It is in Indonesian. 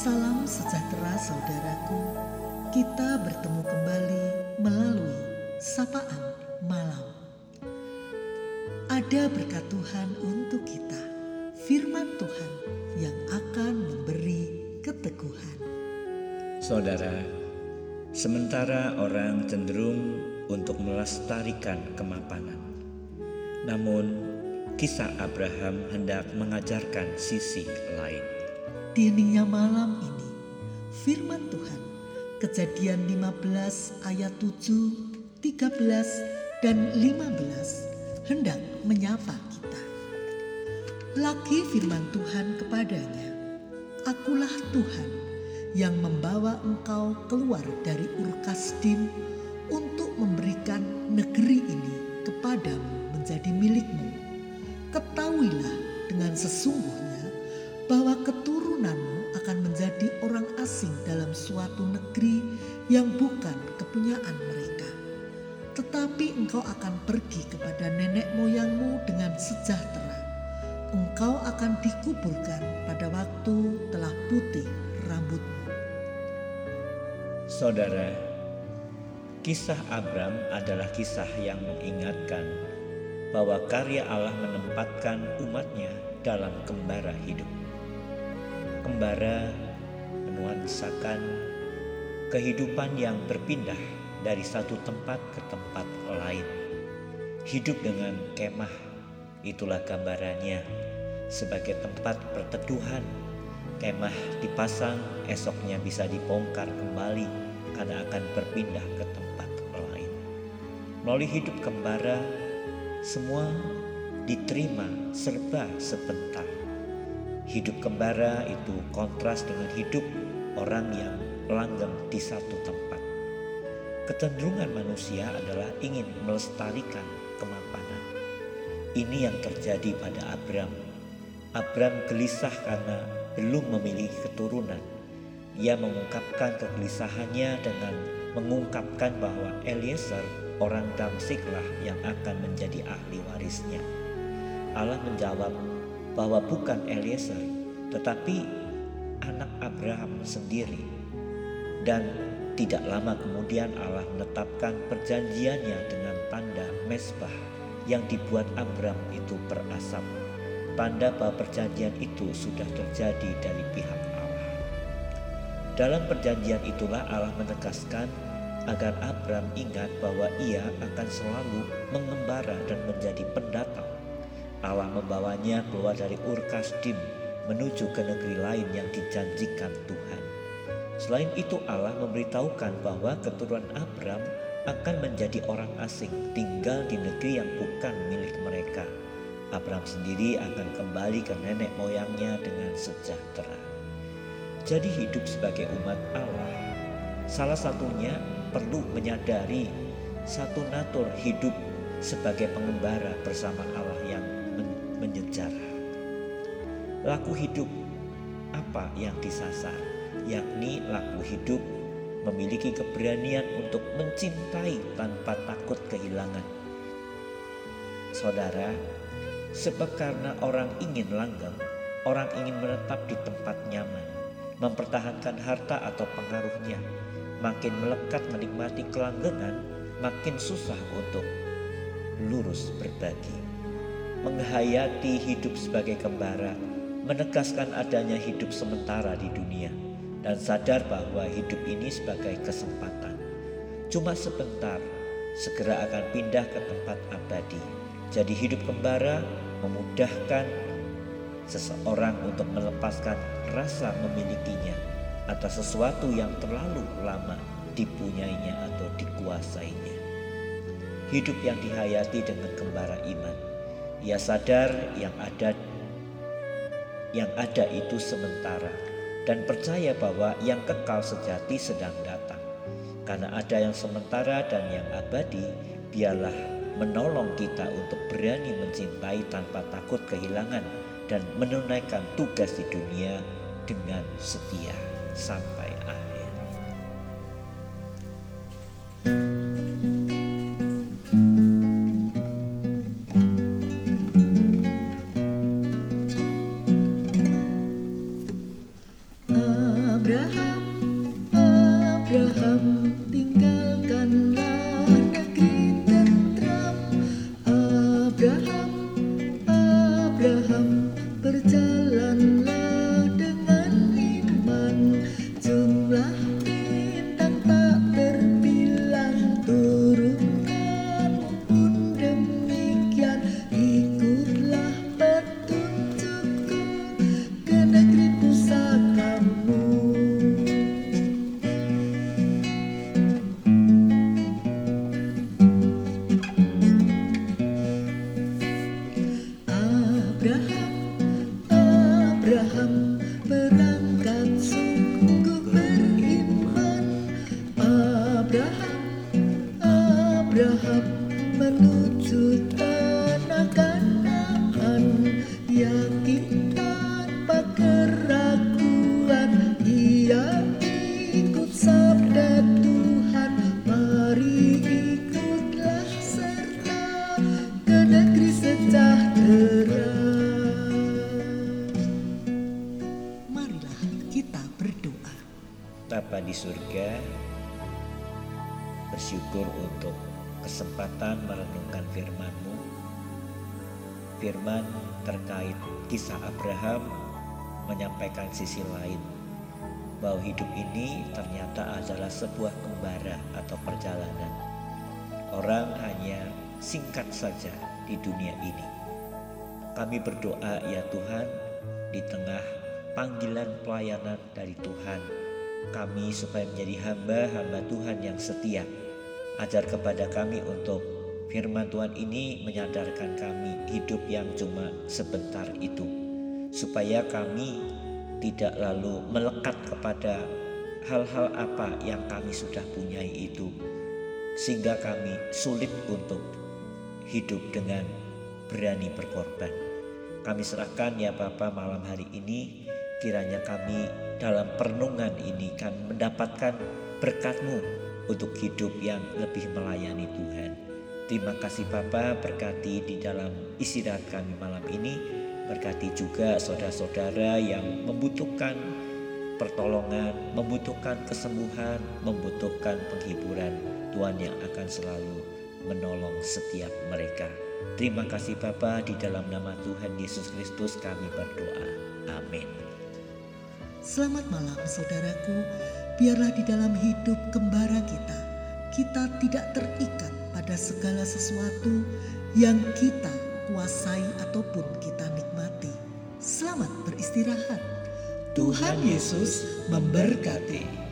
Salam sejahtera saudaraku. Kita bertemu kembali melalui sapaan malam. Ada berkat Tuhan untuk kita. Firman Tuhan yang akan memberi keteguhan. Saudara, sementara orang cenderung untuk melestarikan kemapanan, namun kisah Abraham hendak mengajarkan sisi lain. Di malam ini, firman Tuhan, kejadian 15 ayat 7, 13, dan 15 hendak menyapa kita. Lagi firman Tuhan kepadanya, Akulah Tuhan yang membawa engkau keluar dari Ur Kasdim untuk memberikan negeri ini kepadamu menjadi milikmu. Ketahuilah dengan sesungguhnya bahwa keturunanmu yang bukan kepunyaan mereka. Tetapi engkau akan pergi kepada nenek moyangmu dengan sejahtera engkau akan dikuburkan pada waktu telah putih rambutmu. Saudara, kisah Abram adalah kisah yang mengingatkan bahwa karya Allah menempatkan umatnya dalam kembara hidup. Kembara menuansakan kehidupan yang berpindah dari satu tempat ke tempat lain. Hidup dengan kemah Itulah gambarannya sebagai tempat perteduhan. Kemah dipasang, esoknya bisa dibongkar kembali karena akan berpindah ke tempat lain. Melalui hidup kembara, semua diterima serba sebentar. Hidup kembara itu kontras dengan hidup orang yang langgeng di satu tempat. Kecenderungan manusia adalah ingin melestarikan kemapanan ini yang terjadi pada Abram. Abram gelisah karena belum memiliki keturunan. Ia mengungkapkan kegelisahannya dengan mengungkapkan bahwa Eliezer orang Damsiklah yang akan menjadi ahli warisnya. Allah menjawab bahwa bukan Eliezer tetapi anak Abraham sendiri. Dan tidak lama kemudian Allah menetapkan perjanjiannya dengan tanda mesbah yang dibuat Abram itu berasap. Tanda bahwa perjanjian itu sudah terjadi dari pihak Allah. Dalam perjanjian itulah Allah menegaskan agar Abram ingat bahwa ia akan selalu mengembara dan menjadi pendatang. Allah membawanya keluar dari Ur Kasdim menuju ke negeri lain yang dijanjikan Tuhan. Selain itu Allah memberitahukan bahwa keturunan Abram akan menjadi orang asing tinggal di negeri yang bukan milik mereka. Abraham sendiri akan kembali ke nenek moyangnya dengan sejahtera. Jadi hidup sebagai umat Allah salah satunya perlu menyadari satu natur hidup sebagai pengembara bersama Allah yang menyejarah. Laku hidup apa yang disasar, yakni laku hidup memiliki keberanian untuk mencintai tanpa takut kehilangan. Saudara, sebab karena orang ingin langgeng, orang ingin menetap di tempat nyaman, mempertahankan harta atau pengaruhnya, makin melekat menikmati kelanggengan, makin susah untuk lurus berbagi. Menghayati hidup sebagai kembara, menegaskan adanya hidup sementara di dunia dan sadar bahwa hidup ini sebagai kesempatan. Cuma sebentar, segera akan pindah ke tempat abadi. Jadi hidup kembara memudahkan seseorang untuk melepaskan rasa memilikinya atas sesuatu yang terlalu lama dipunyainya atau dikuasainya. Hidup yang dihayati dengan kembara iman. Ia sadar yang ada yang ada itu sementara dan percaya bahwa yang kekal sejati sedang datang. Karena ada yang sementara dan yang abadi, biarlah menolong kita untuk berani mencintai tanpa takut kehilangan dan menunaikan tugas di dunia dengan setia sampai keraguan ia ikut sabda Tuhan. Mari ikutlah serta ke negeri sejahtera. Marilah kita berdoa. Bapa di surga, bersyukur untuk kesempatan merenungkan firman-Mu. Firman terkait kisah Abraham menyampaikan sisi lain bahwa hidup ini ternyata adalah sebuah kembara atau perjalanan. Orang hanya singkat saja di dunia ini. Kami berdoa ya Tuhan di tengah panggilan pelayanan dari Tuhan kami supaya menjadi hamba-hamba Tuhan yang setia Ajar kepada kami untuk firman Tuhan ini menyadarkan kami hidup yang cuma sebentar itu. Supaya kami tidak lalu melekat kepada hal-hal apa yang kami sudah punyai itu. Sehingga kami sulit untuk hidup dengan berani berkorban. Kami serahkan ya Bapak malam hari ini kiranya kami dalam perenungan ini kan mendapatkan berkatmu untuk hidup yang lebih melayani Tuhan. Terima kasih Bapa berkati di dalam istirahat kami malam ini. Berkati juga saudara-saudara yang membutuhkan pertolongan, membutuhkan kesembuhan, membutuhkan penghiburan. Tuhan yang akan selalu menolong setiap mereka. Terima kasih Bapa di dalam nama Tuhan Yesus Kristus kami berdoa. Amin. Selamat malam saudaraku, biarlah di dalam hidup kembara kita, kita tidak terikat pada segala sesuatu yang kita kuasai ataupun kita nikmati. Selamat beristirahat. Tuhan Yesus memberkati.